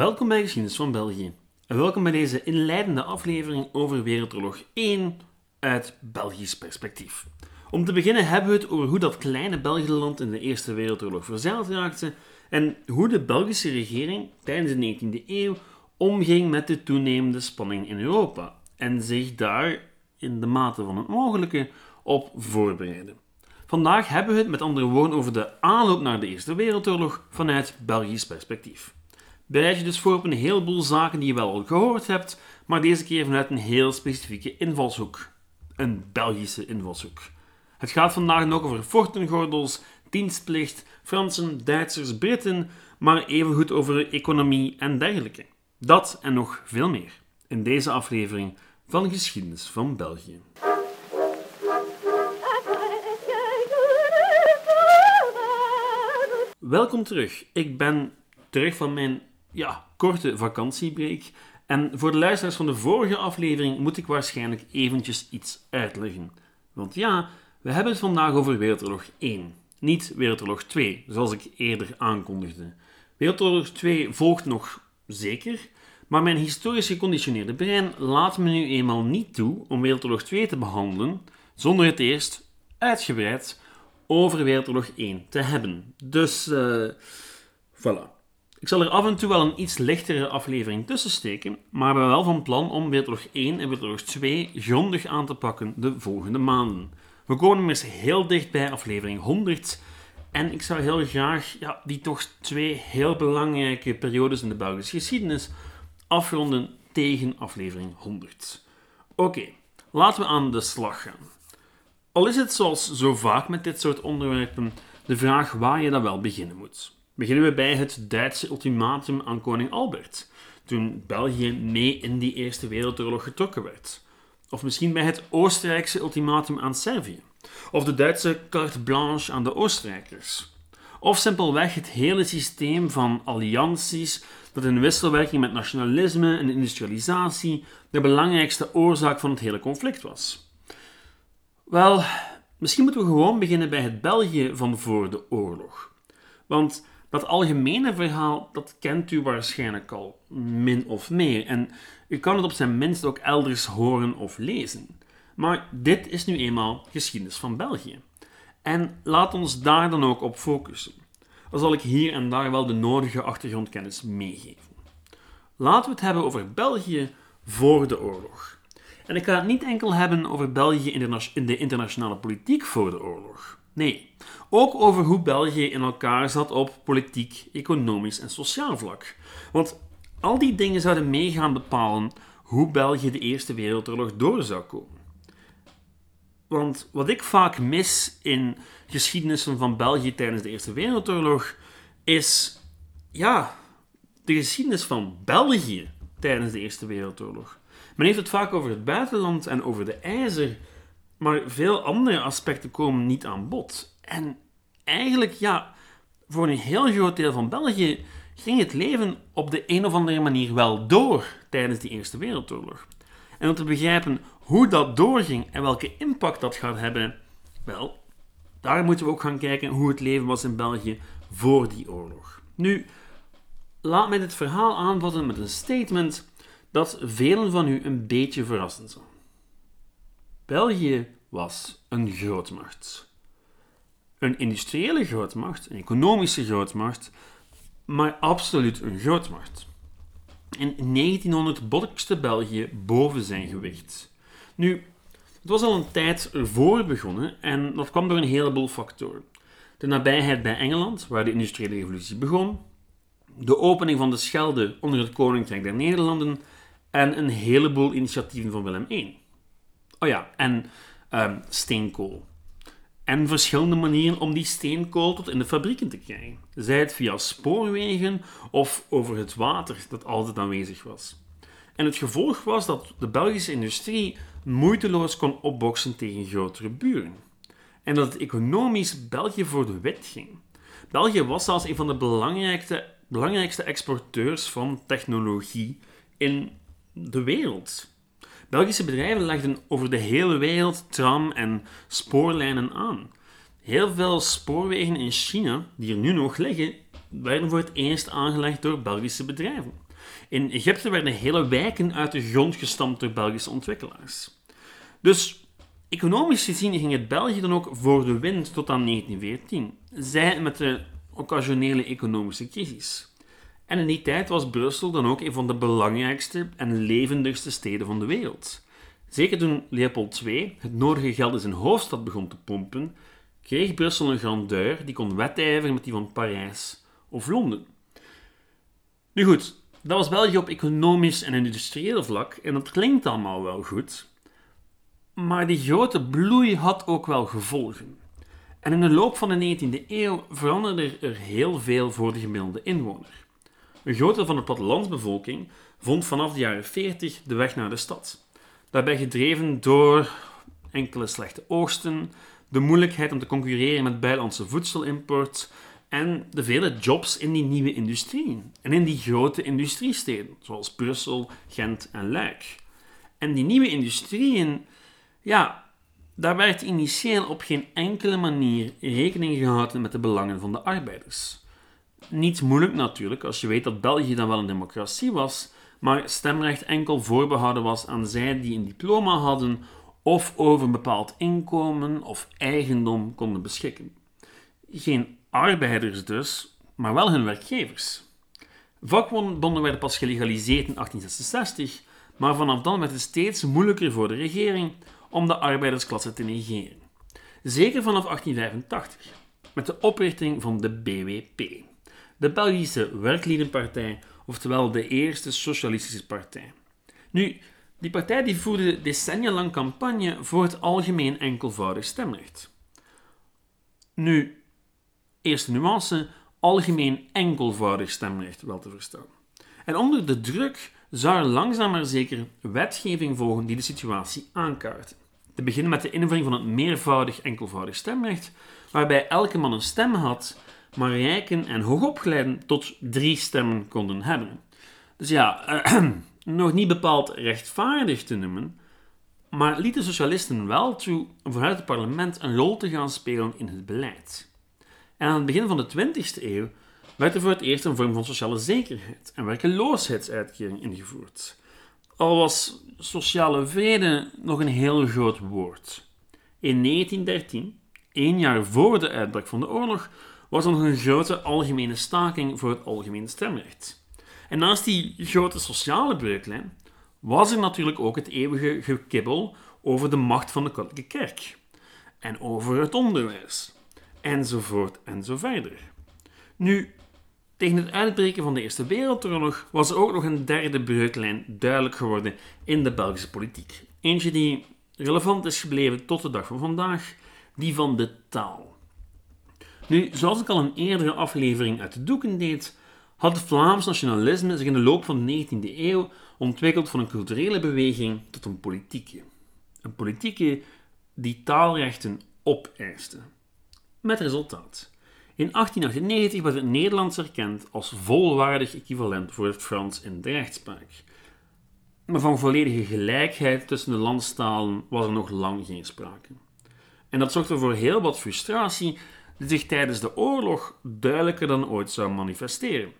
Welkom bij Geschiedenis van België. En welkom bij deze inleidende aflevering over Wereldoorlog 1 uit Belgisch perspectief. Om te beginnen hebben we het over hoe dat kleine België-land in de Eerste Wereldoorlog verzeild raakte en hoe de Belgische regering tijdens de 19e eeuw omging met de toenemende spanning in Europa en zich daar in de mate van het mogelijke op voorbereidde. Vandaag hebben we het met andere woorden over de aanloop naar de Eerste Wereldoorlog vanuit Belgisch perspectief. Bereid je dus voor op een heleboel zaken die je wel al gehoord hebt, maar deze keer vanuit een heel specifieke invalshoek. Een Belgische invalshoek. Het gaat vandaag ook over fortengordels, dienstplicht, Fransen, Duitsers, Britten, maar evengoed over economie en dergelijke. Dat en nog veel meer in deze aflevering van Geschiedenis van België. Welkom terug. Ik ben terug van mijn ja, korte vakantiebreak. En voor de luisteraars van de vorige aflevering moet ik waarschijnlijk eventjes iets uitleggen. Want ja, we hebben het vandaag over Wereldoorlog 1, niet Wereldoorlog 2, zoals ik eerder aankondigde. Wereldoorlog 2 volgt nog zeker, maar mijn historisch geconditioneerde brein laat me nu eenmaal niet toe om Wereldoorlog 2 te behandelen zonder het eerst uitgebreid over Wereldoorlog 1 te hebben. Dus, uh, voilà. Ik zal er af en toe wel een iets lichtere aflevering tussen steken, maar ben wel van plan om Wereldoorlog 1 en Wereldoorlog 2 grondig aan te pakken de volgende maanden. We komen immers heel dicht bij aflevering 100 en ik zou heel graag ja, die toch twee heel belangrijke periodes in de Belgische geschiedenis afronden tegen aflevering 100. Oké, laten we aan de slag gaan. Al is het zoals zo vaak met dit soort onderwerpen de vraag waar je dan wel beginnen moet. Beginnen we bij het Duitse ultimatum aan koning Albert, toen België mee in die Eerste Wereldoorlog getrokken werd. Of misschien bij het Oostenrijkse ultimatum aan Servië. Of de Duitse carte blanche aan de Oostenrijkers. Of simpelweg het hele systeem van allianties dat in wisselwerking met nationalisme en industrialisatie de belangrijkste oorzaak van het hele conflict was. Wel, misschien moeten we gewoon beginnen bij het België van voor de oorlog. Want dat algemene verhaal, dat kent u waarschijnlijk al min of meer. En u kan het op zijn minst ook elders horen of lezen. Maar dit is nu eenmaal geschiedenis van België. En laat ons daar dan ook op focussen. Dan zal ik hier en daar wel de nodige achtergrondkennis meegeven. Laten we het hebben over België voor de oorlog. En ik ga het niet enkel hebben over België in de internationale politiek voor de oorlog. Nee, ook over hoe België in elkaar zat op politiek, economisch en sociaal vlak. Want al die dingen zouden mee gaan bepalen hoe België de Eerste Wereldoorlog door zou komen. Want wat ik vaak mis in geschiedenissen van België tijdens de Eerste Wereldoorlog is, ja, de geschiedenis van België tijdens de Eerste Wereldoorlog. Men heeft het vaak over het buitenland en over de ijzer, maar veel andere aspecten komen niet aan bod. En eigenlijk, ja, voor een heel groot deel van België ging het leven op de een of andere manier wel door tijdens de Eerste Wereldoorlog. En om te begrijpen hoe dat doorging en welke impact dat gaat hebben, wel, daar moeten we ook gaan kijken hoe het leven was in België voor die oorlog. Nu, laat mij dit verhaal aanvatten met een statement dat velen van u een beetje verrassen zal. België was een grootmacht. Een industriële grootmacht, een economische grootmacht, maar absoluut een grootmacht. In 1900 bokste België boven zijn gewicht. Nu, het was al een tijd ervoor begonnen en dat kwam door een heleboel factoren. De nabijheid bij Engeland, waar de industriële revolutie begon, de opening van de Schelde onder het Koninkrijk der Nederlanden en een heleboel initiatieven van Willem I. Oh ja, en um, steenkool. En verschillende manieren om die steenkool tot in de fabrieken te krijgen. Zij het via spoorwegen of over het water dat altijd aanwezig was. En het gevolg was dat de Belgische industrie moeiteloos kon opboksen tegen grotere buren. En dat het economisch België voor de wet ging. België was zelfs een van de belangrijkste, belangrijkste exporteurs van technologie in de wereld. Belgische bedrijven legden over de hele wereld tram- en spoorlijnen aan. Heel veel spoorwegen in China, die er nu nog liggen, werden voor het eerst aangelegd door Belgische bedrijven. In Egypte werden hele wijken uit de grond gestampt door Belgische ontwikkelaars. Dus economisch gezien ging het België dan ook voor de wind tot aan 1914, zij met de occasionele economische crisis. En in die tijd was Brussel dan ook een van de belangrijkste en levendigste steden van de wereld. Zeker toen Leopold II het nodige geld in zijn hoofdstad begon te pompen, kreeg Brussel een grandeur die kon wedijveren met die van Parijs of Londen. Nu goed, dat was België op economisch en industrieel vlak en dat klinkt allemaal wel goed. Maar die grote bloei had ook wel gevolgen. En in de loop van de 19e eeuw veranderde er heel veel voor de gemiddelde inwoner. Een groot deel van de plattelandsbevolking vond vanaf de jaren 40 de weg naar de stad. Daarbij gedreven door enkele slechte oogsten, de moeilijkheid om te concurreren met buitenlandse voedselimport en de vele jobs in die nieuwe industrie en in die grote industriesteden, zoals Brussel, Gent en Luik. En die nieuwe industrieën, ja, daar werd initieel op geen enkele manier rekening gehouden met de belangen van de arbeiders. Niet moeilijk natuurlijk, als je weet dat België dan wel een democratie was, maar stemrecht enkel voorbehouden was aan zij die een diploma hadden of over een bepaald inkomen of eigendom konden beschikken. Geen arbeiders dus, maar wel hun werkgevers. Vakbonden werden pas gelegaliseerd in 1866, maar vanaf dan werd het steeds moeilijker voor de regering om de arbeidersklasse te negeren. Zeker vanaf 1885, met de oprichting van de BWP, de Belgische Werkliedenpartij, oftewel de eerste socialistische partij. Nu, die partij die voerde decennia lang campagne voor het algemeen enkelvoudig stemrecht. Nu, eerste nuance, algemeen enkelvoudig stemrecht wel te verstaan. En onder de druk zou er langzaam maar zeker wetgeving volgen die de situatie aankaart. Te beginnen met de invoering van het meervoudig enkelvoudig stemrecht, waarbij elke man een stem had, maar rijken en hoogopgeleiden tot drie stemmen konden hebben. Dus ja, nog niet bepaald rechtvaardig te noemen, maar lieten socialisten wel toe om vanuit het parlement een rol te gaan spelen in het beleid. En aan het begin van de 20e eeuw werd er voor het eerst een vorm van sociale zekerheid en werkeloosheidsuitkering ingevoerd. Al was sociale vrede nog een heel groot woord. In 1913, één jaar voor de uitbraak van de oorlog, was er nog een grote algemene staking voor het algemeen stemrecht. En naast die grote sociale breuklijn was er natuurlijk ook het eeuwige gekibbel over de macht van de katholieke kerk. En over het onderwijs. Enzovoort en zo verder. Nu, tegen het uitbreken van de Eerste Wereldoorlog was er ook nog een derde breuklijn duidelijk geworden in de Belgische politiek. Eentje die relevant is gebleven tot de dag van vandaag, die van de taal. Nu, zoals ik al een eerdere aflevering uit de doeken deed, had het Vlaams nationalisme zich in de loop van de 19e eeuw ontwikkeld van een culturele beweging tot een politieke. Een politieke die taalrechten opeiste. Met resultaat. In 1898 werd het Nederlands erkend als volwaardig equivalent voor het Frans in de rechtspraak. Maar van volledige gelijkheid tussen de landstalen was er nog lang geen sprake. En dat zorgde voor heel wat frustratie zich tijdens de oorlog duidelijker dan ooit zou manifesteren.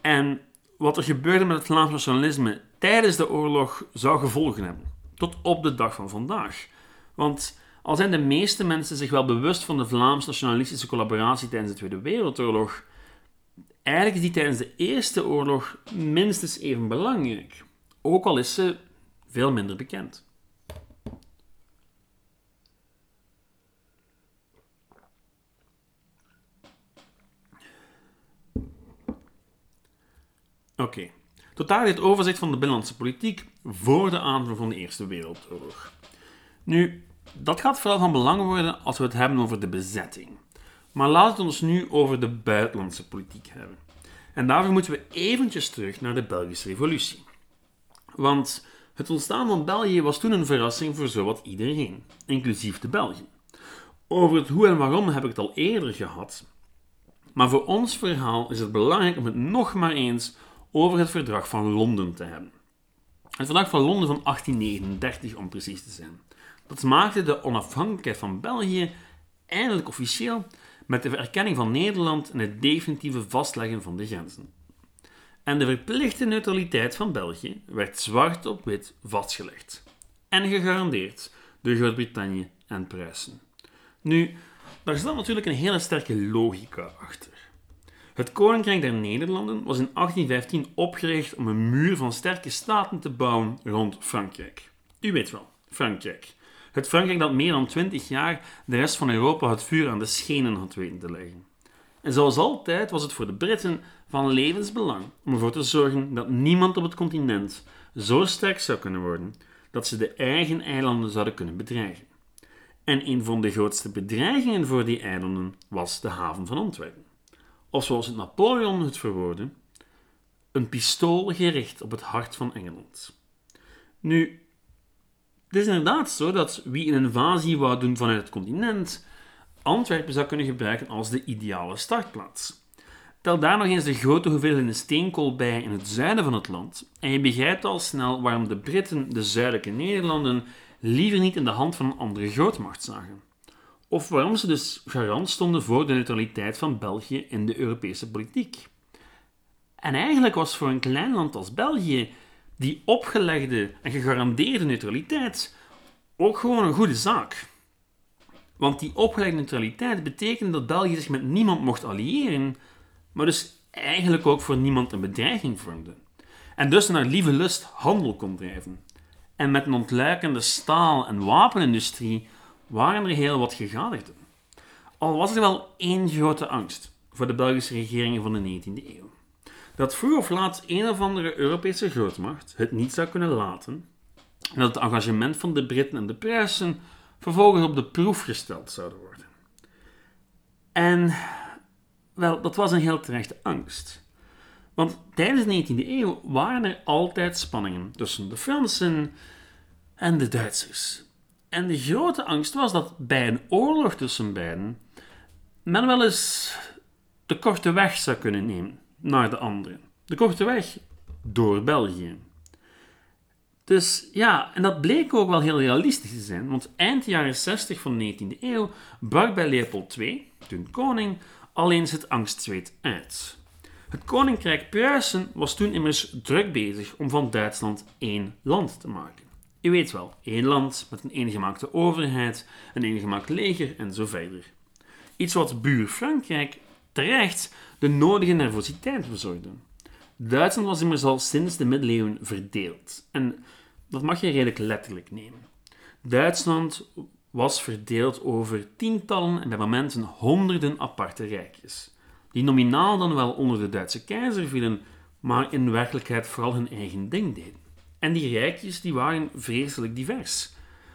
En wat er gebeurde met het Vlaams nationalisme tijdens de oorlog zou gevolgen hebben. Tot op de dag van vandaag. Want al zijn de meeste mensen zich wel bewust van de Vlaams-nationalistische collaboratie tijdens de Tweede Wereldoorlog, eigenlijk is die tijdens de Eerste Oorlog minstens even belangrijk. Ook al is ze veel minder bekend. Oké, okay. tot daar dit overzicht van de binnenlandse politiek voor de aanvang van de Eerste Wereldoorlog. Nu, dat gaat vooral van belang worden als we het hebben over de bezetting. Maar laten we ons nu over de buitenlandse politiek hebben. En daarvoor moeten we eventjes terug naar de Belgische Revolutie. Want het ontstaan van België was toen een verrassing voor zowat iedereen, inclusief de Belgen. Over het hoe en waarom heb ik het al eerder gehad. Maar voor ons verhaal is het belangrijk om het nog maar eens over het Verdrag van Londen te hebben. Het Verdrag van Londen van 1839 om precies te zijn. Dat maakte de onafhankelijkheid van België eindelijk officieel met de erkenning van Nederland en het definitieve vastleggen van de grenzen. En de verplichte neutraliteit van België werd zwart op wit vastgelegd. En gegarandeerd door Groot-Brittannië en Pruisen. Nu, daar zat natuurlijk een hele sterke logica achter. Het Koninkrijk der Nederlanden was in 1815 opgericht om een muur van sterke staten te bouwen rond Frankrijk. U weet wel, Frankrijk. Het Frankrijk dat meer dan 20 jaar de rest van Europa het vuur aan de schenen had weten te leggen. En zoals altijd was het voor de Britten van levensbelang om ervoor te zorgen dat niemand op het continent zo sterk zou kunnen worden dat ze de eigen eilanden zouden kunnen bedreigen. En een van de grootste bedreigingen voor die eilanden was de haven van Antwerpen. Of zoals het Napoleon het verwoordde, een pistool gericht op het hart van Engeland. Nu, het is inderdaad zo dat wie een invasie wou doen vanuit het continent, Antwerpen zou kunnen gebruiken als de ideale startplaats. Tel daar nog eens de grote hoeveelheden steenkool bij in het zuiden van het land en je begrijpt al snel waarom de Britten de zuidelijke Nederlanden liever niet in de hand van een andere grootmacht zagen. Of waarom ze dus garant stonden voor de neutraliteit van België in de Europese politiek. En eigenlijk was voor een klein land als België die opgelegde en gegarandeerde neutraliteit ook gewoon een goede zaak. Want die opgelegde neutraliteit betekende dat België zich met niemand mocht alliëren, maar dus eigenlijk ook voor niemand een bedreiging vormde. En dus naar lieve lust handel kon drijven. En met een ontluikende staal- en wapenindustrie waren er heel wat gegadigden. Al was er wel één grote angst voor de Belgische regeringen van de 19e eeuw. Dat vroeg of laat een of andere Europese grootmacht het niet zou kunnen laten en dat het engagement van de Britten en de Pruisen vervolgens op de proef gesteld zouden worden. En wel, dat was een heel terechte angst. Want tijdens de 19e eeuw waren er altijd spanningen tussen de Fransen en de Duitsers. En de grote angst was dat bij een oorlog tussen beiden men wel eens de korte weg zou kunnen nemen naar de anderen. De korte weg door België. Dus ja, en dat bleek ook wel heel realistisch te zijn, want eind jaren 60 van de 19e eeuw brak bij Leopold II, toen koning, al eens het angstzweet uit. Het koninkrijk Pruisen was toen immers druk bezig om van Duitsland één land te maken. Je weet wel, één land met een eengemaakte overheid, een eengemaakt leger en zo verder. Iets wat buur Frankrijk terecht de nodige nervositeit bezorgde. Duitsland was immers al sinds de middeleeuwen verdeeld. En dat mag je redelijk letterlijk nemen. Duitsland was verdeeld over tientallen en bij momenten honderden aparte rijkjes, die nominaal dan wel onder de Duitse keizer vielen, maar in werkelijkheid vooral hun eigen ding deden. En die rijkjes die waren vreselijk divers.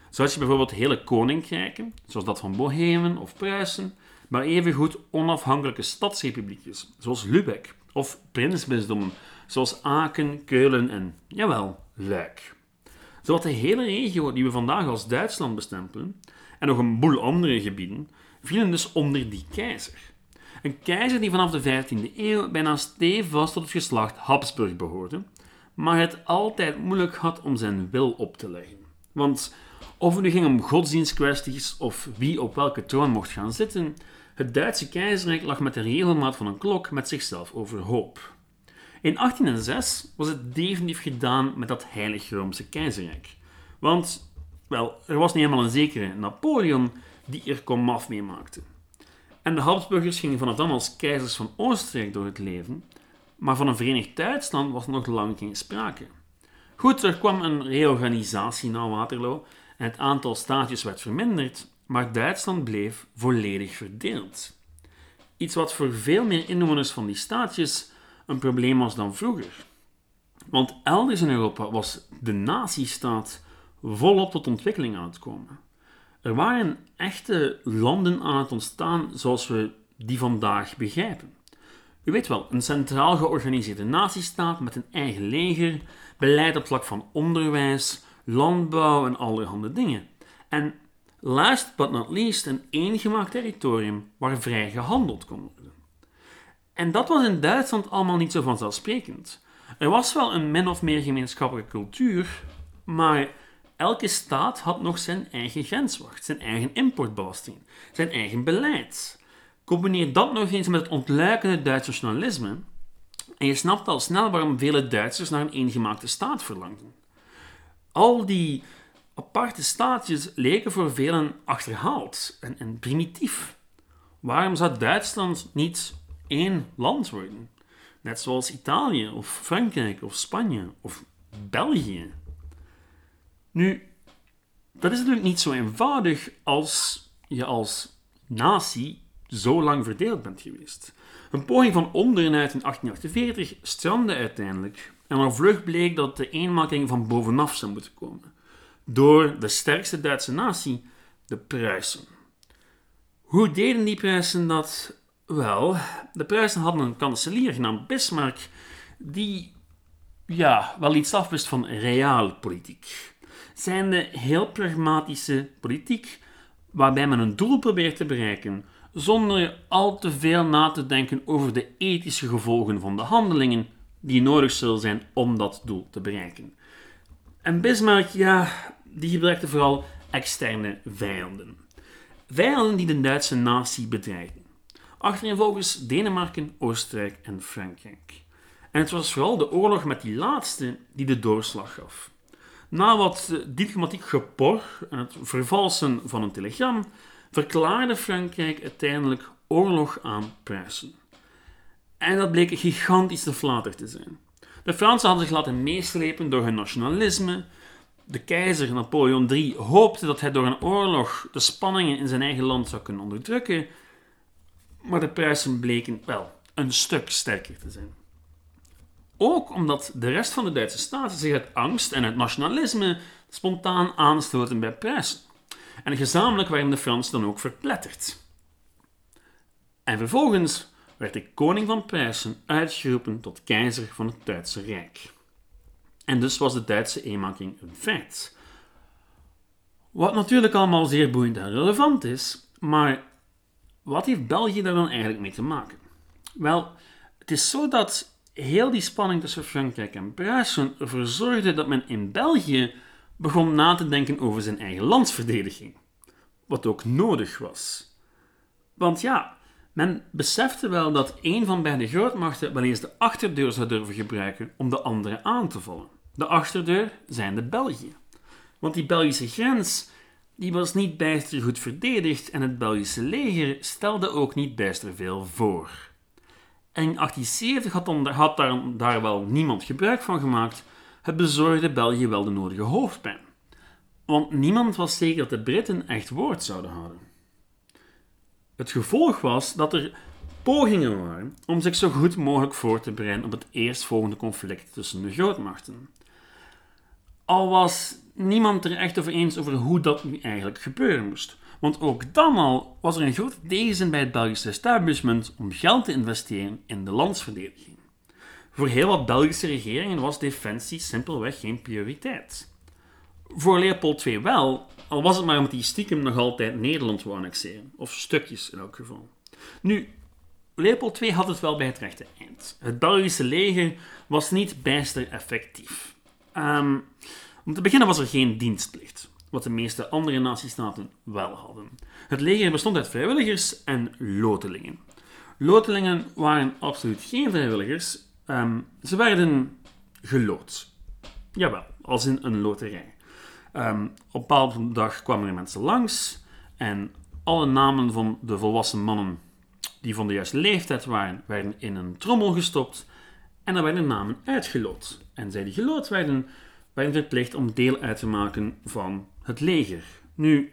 Zo had je bijvoorbeeld hele koninkrijken, zoals dat van Bohemen of Pruisen, maar evengoed onafhankelijke stadsrepubliekjes, zoals Lübeck, of prinsbisdommen, zoals Aken, Keulen en, jawel, Luik. Zowat de hele regio die we vandaag als Duitsland bestempelen, en nog een boel andere gebieden, vielen dus onder die keizer. Een keizer die vanaf de 15e eeuw bijna stevast tot het geslacht Habsburg behoorde, maar het altijd moeilijk had om zijn wil op te leggen. Want of het nu ging om godsdienstkwesties of wie op welke troon mocht gaan zitten, het Duitse keizerrijk lag met de regelmaat van een klok met zichzelf overhoop. In 1806 was het definitief gedaan met dat Heilig Roomse keizerrijk. Want, wel, er was niet helemaal een zekere Napoleon die er komaf mee maakte. En de Habsburgers gingen vanaf dan als keizers van Oostenrijk door het leven, maar van een Verenigd Duitsland was nog lang geen sprake. Goed, er kwam een reorganisatie na Waterloo en het aantal staatjes werd verminderd, maar Duitsland bleef volledig verdeeld. Iets wat voor veel meer inwoners van die staatjes een probleem was dan vroeger. Want elders in Europa was de nazistaat volop tot ontwikkeling aan het komen. Er waren echte landen aan het ontstaan zoals we die vandaag begrijpen. U weet wel, een centraal georganiseerde nazistaat met een eigen leger, beleid op vlak van onderwijs, landbouw en allerhande dingen. En last but not least een eengemaakt territorium waar vrij gehandeld kon worden. En dat was in Duitsland allemaal niet zo vanzelfsprekend. Er was wel een min of meer gemeenschappelijke cultuur, maar elke staat had nog zijn eigen grenswacht, zijn eigen importbelasting, zijn eigen beleid. Combineer dat nog eens met het ontluikende Duitse nationalisme En je snapt al snel waarom vele Duitsers naar een eengemaakte staat verlangden. Al die aparte staatjes leken voor velen achterhaald en, en primitief. Waarom zou Duitsland niet één land worden? Net zoals Italië of Frankrijk of Spanje of België. Nu, dat is natuurlijk niet zo eenvoudig als je als natie zo lang verdeeld bent geweest. Een poging van onderuit in 1848 strandde uiteindelijk en al vlug bleek dat de eenmaking van bovenaf zou moeten komen. Door de sterkste Duitse natie, de Pruisen. Hoe deden die Pruisen dat? Wel, de Pruisen hadden een kanselier genaamd Bismarck, die ja, wel iets afwist van realpolitiek. Zijnde heel pragmatische politiek, waarbij men een doel probeert te bereiken, zonder al te veel na te denken over de ethische gevolgen van de handelingen die nodig zullen zijn om dat doel te bereiken. En Bismarck, ja, die gebruikte vooral externe vijanden. Vijanden die de Duitse natie bedreigden. Achtereenvolgens Denemarken, Oostenrijk en Frankrijk. En het was vooral de oorlog met die laatste die de doorslag gaf. Na wat diplomatiek gepor en het vervalsen van een telegram, verklaarde Frankrijk uiteindelijk oorlog aan Pruisen. En dat bleek gigantisch te te zijn. De Fransen hadden zich laten meeslepen door hun nationalisme. De keizer Napoleon III hoopte dat hij door een oorlog de spanningen in zijn eigen land zou kunnen onderdrukken, maar de Pruisen bleken wel een stuk sterker te zijn. Ook omdat de rest van de Duitse staten zich uit angst en uit nationalisme spontaan aansloten bij Pruisen. En gezamenlijk werden de Fransen dan ook verpletterd. En vervolgens werd de koning van Pruisen uitgeroepen tot keizer van het Duitse Rijk. En dus was de Duitse eenmaking een feit. Wat natuurlijk allemaal zeer boeiend en relevant is, maar wat heeft België daar dan eigenlijk mee te maken? Wel, het is zo dat heel die spanning tussen Frankrijk en Pruisen ervoor zorgde dat men in België begon na te denken over zijn eigen landsverdediging. Wat ook nodig was. Want ja, men besefte wel dat een van beide grootmachten wel eens de achterdeur zou durven gebruiken om de andere aan te vallen. De achterdeur zijn de België. Want die Belgische grens die was niet bijster goed verdedigd en het Belgische leger stelde ook niet bijster veel voor. En in 1870 had, had daar, daar wel niemand gebruik van gemaakt. Het bezorgde België wel de nodige hoofdpijn. Want niemand was zeker dat de Britten echt woord zouden houden. Het gevolg was dat er pogingen waren om zich zo goed mogelijk voor te bereiden op het eerstvolgende conflict tussen de grootmachten. Al was niemand er echt over eens over hoe dat nu eigenlijk gebeuren moest. Want ook dan al was er een grote tegenzin bij het Belgische establishment om geld te investeren in de landsverdediging. Voor heel wat Belgische regeringen was defensie simpelweg geen prioriteit. Voor Leopold II wel, al was het maar omdat hij stiekem nog altijd Nederland wou annexeren, of stukjes in elk geval. Nu, Leopold II had het wel bij het rechte eind. Het Belgische leger was niet bijster effectief. Um, om te beginnen was er geen dienstplicht, wat de meeste andere natiestaten wel hadden. Het leger bestond uit vrijwilligers en lotelingen. Lotelingen waren absoluut geen vrijwilligers, ehm, ze werden gelood. Jawel, als in een loterij. Um, op een bepaalde dag kwamen er mensen langs en alle namen van de volwassen mannen die van de juiste leeftijd waren, werden in een trommel gestopt en dan werden namen uitgeloot. En zij die gelood werden, werden verplicht om deel uit te maken van het leger. Nu,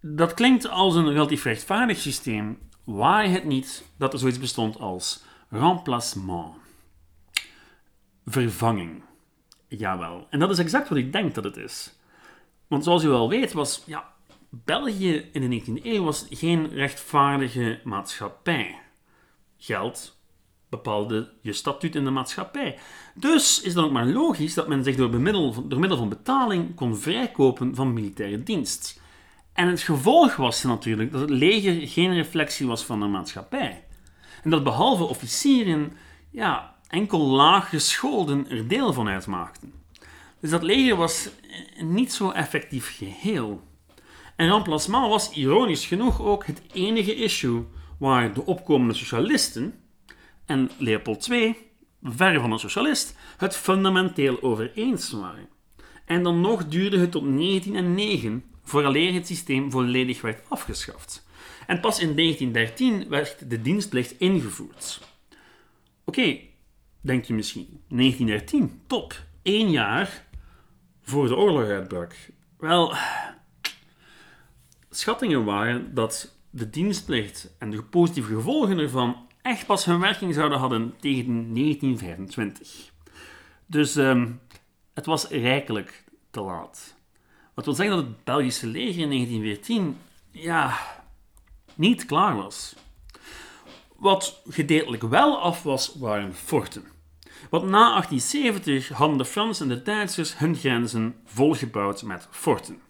dat klinkt als een relatief rechtvaardig systeem, waar het niet dat er zoiets bestond als remplacement. Vervanging. Jawel. En dat is exact wat ik denk dat het is. Want zoals u wel weet, was ja, België in de 19e eeuw was geen rechtvaardige maatschappij. Geld bepaalde je statuut in de maatschappij. Dus is dan ook maar logisch dat men zich door middel, door middel van betaling kon vrijkopen van militaire dienst. En het gevolg was natuurlijk dat het leger geen reflectie was van de maatschappij. En dat behalve officieren, ja, enkel laag gescholden er deel van uitmaakten. Dus dat leger was niet zo effectief geheel. En remplacement was ironisch genoeg ook het enige issue waar de opkomende socialisten en Leopold II ver van een socialist, het fundamenteel over eens waren. En dan nog duurde het tot 1909 vooraleer het systeem volledig werd afgeschaft. En pas in 1913 werd de dienstplicht ingevoerd. Oké, denk je misschien. 1913, top. Eén jaar voor de oorlog uitbrak. Wel, schattingen waren dat de dienstplicht en de positieve gevolgen ervan echt pas hun werking zouden hadden tegen 1925. Dus um, het was rijkelijk te laat. Wat wil zeggen dat het Belgische leger in 1914 ja, niet klaar was. Wat gedeeltelijk wel af was, waren forten. Want na 1870 hadden de Fransen en de Duitsers hun grenzen volgebouwd met forten.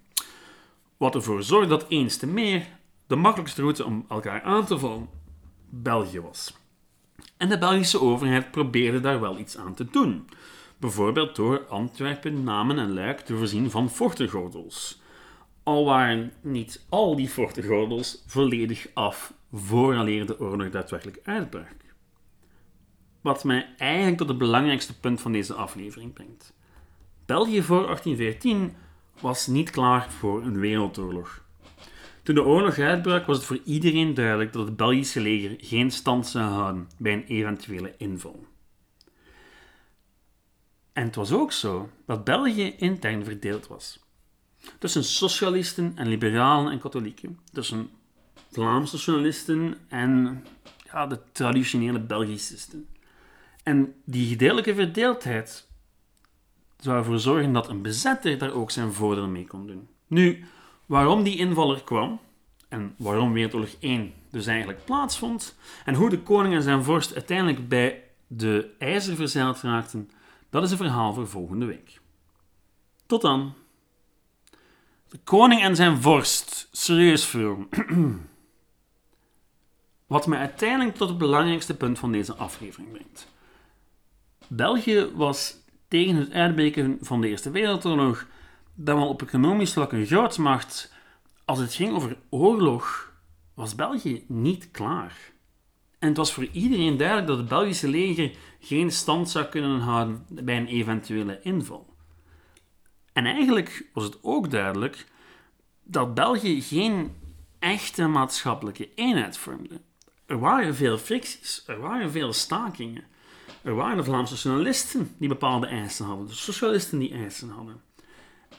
Wat ervoor zorgde dat eens te meer de makkelijkste route om elkaar aan te vallen België was. En de Belgische overheid probeerde daar wel iets aan te doen. Bijvoorbeeld door Antwerpen, Namen en Luik te voorzien van fortengordels. Al waren niet al die fortengordels volledig af vooraleer de oorlog daadwerkelijk uitbrak. Wat mij eigenlijk tot het belangrijkste punt van deze aflevering brengt. België voor 1814 was niet klaar voor een wereldoorlog. Toen de oorlog uitbrak was het voor iedereen duidelijk dat het Belgische leger geen stand zou houden bij een eventuele inval. En het was ook zo dat België intern verdeeld was. Tussen socialisten en liberalen en katholieken. Tussen Vlaamse nationalisten en ja, de traditionele Belgicisten. En die gedeeltelijke verdeeldheid zou ervoor zorgen dat een bezetter daar ook zijn voordeel mee kon doen. Nu, waarom die invaller kwam en waarom Wereldoorlog 1 dus eigenlijk plaatsvond en hoe de koning en zijn vorst uiteindelijk bij de ijzer verzeild raakten, dat is een verhaal voor volgende week. Tot dan. De koning en zijn vorst. Serieus film. Wat mij uiteindelijk tot het belangrijkste punt van deze aflevering brengt. België was tegen het uitbreken van de Eerste Wereldoorlog dan wel op economisch vlak een grootmacht. Als het ging over oorlog, was België niet klaar. En het was voor iedereen duidelijk dat het Belgische leger geen stand zou kunnen houden bij een eventuele inval. En eigenlijk was het ook duidelijk dat België geen echte maatschappelijke eenheid vormde. Er waren veel fricties, er waren veel stakingen. Er waren Vlaamse nationalisten die bepaalde eisen hadden, de socialisten die eisen hadden.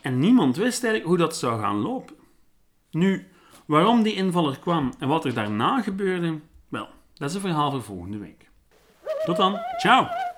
En niemand wist eigenlijk hoe dat zou gaan lopen. Nu, waarom die invaller kwam en wat er daarna gebeurde, wel, dat is een verhaal voor volgende week. Tot dan, ciao!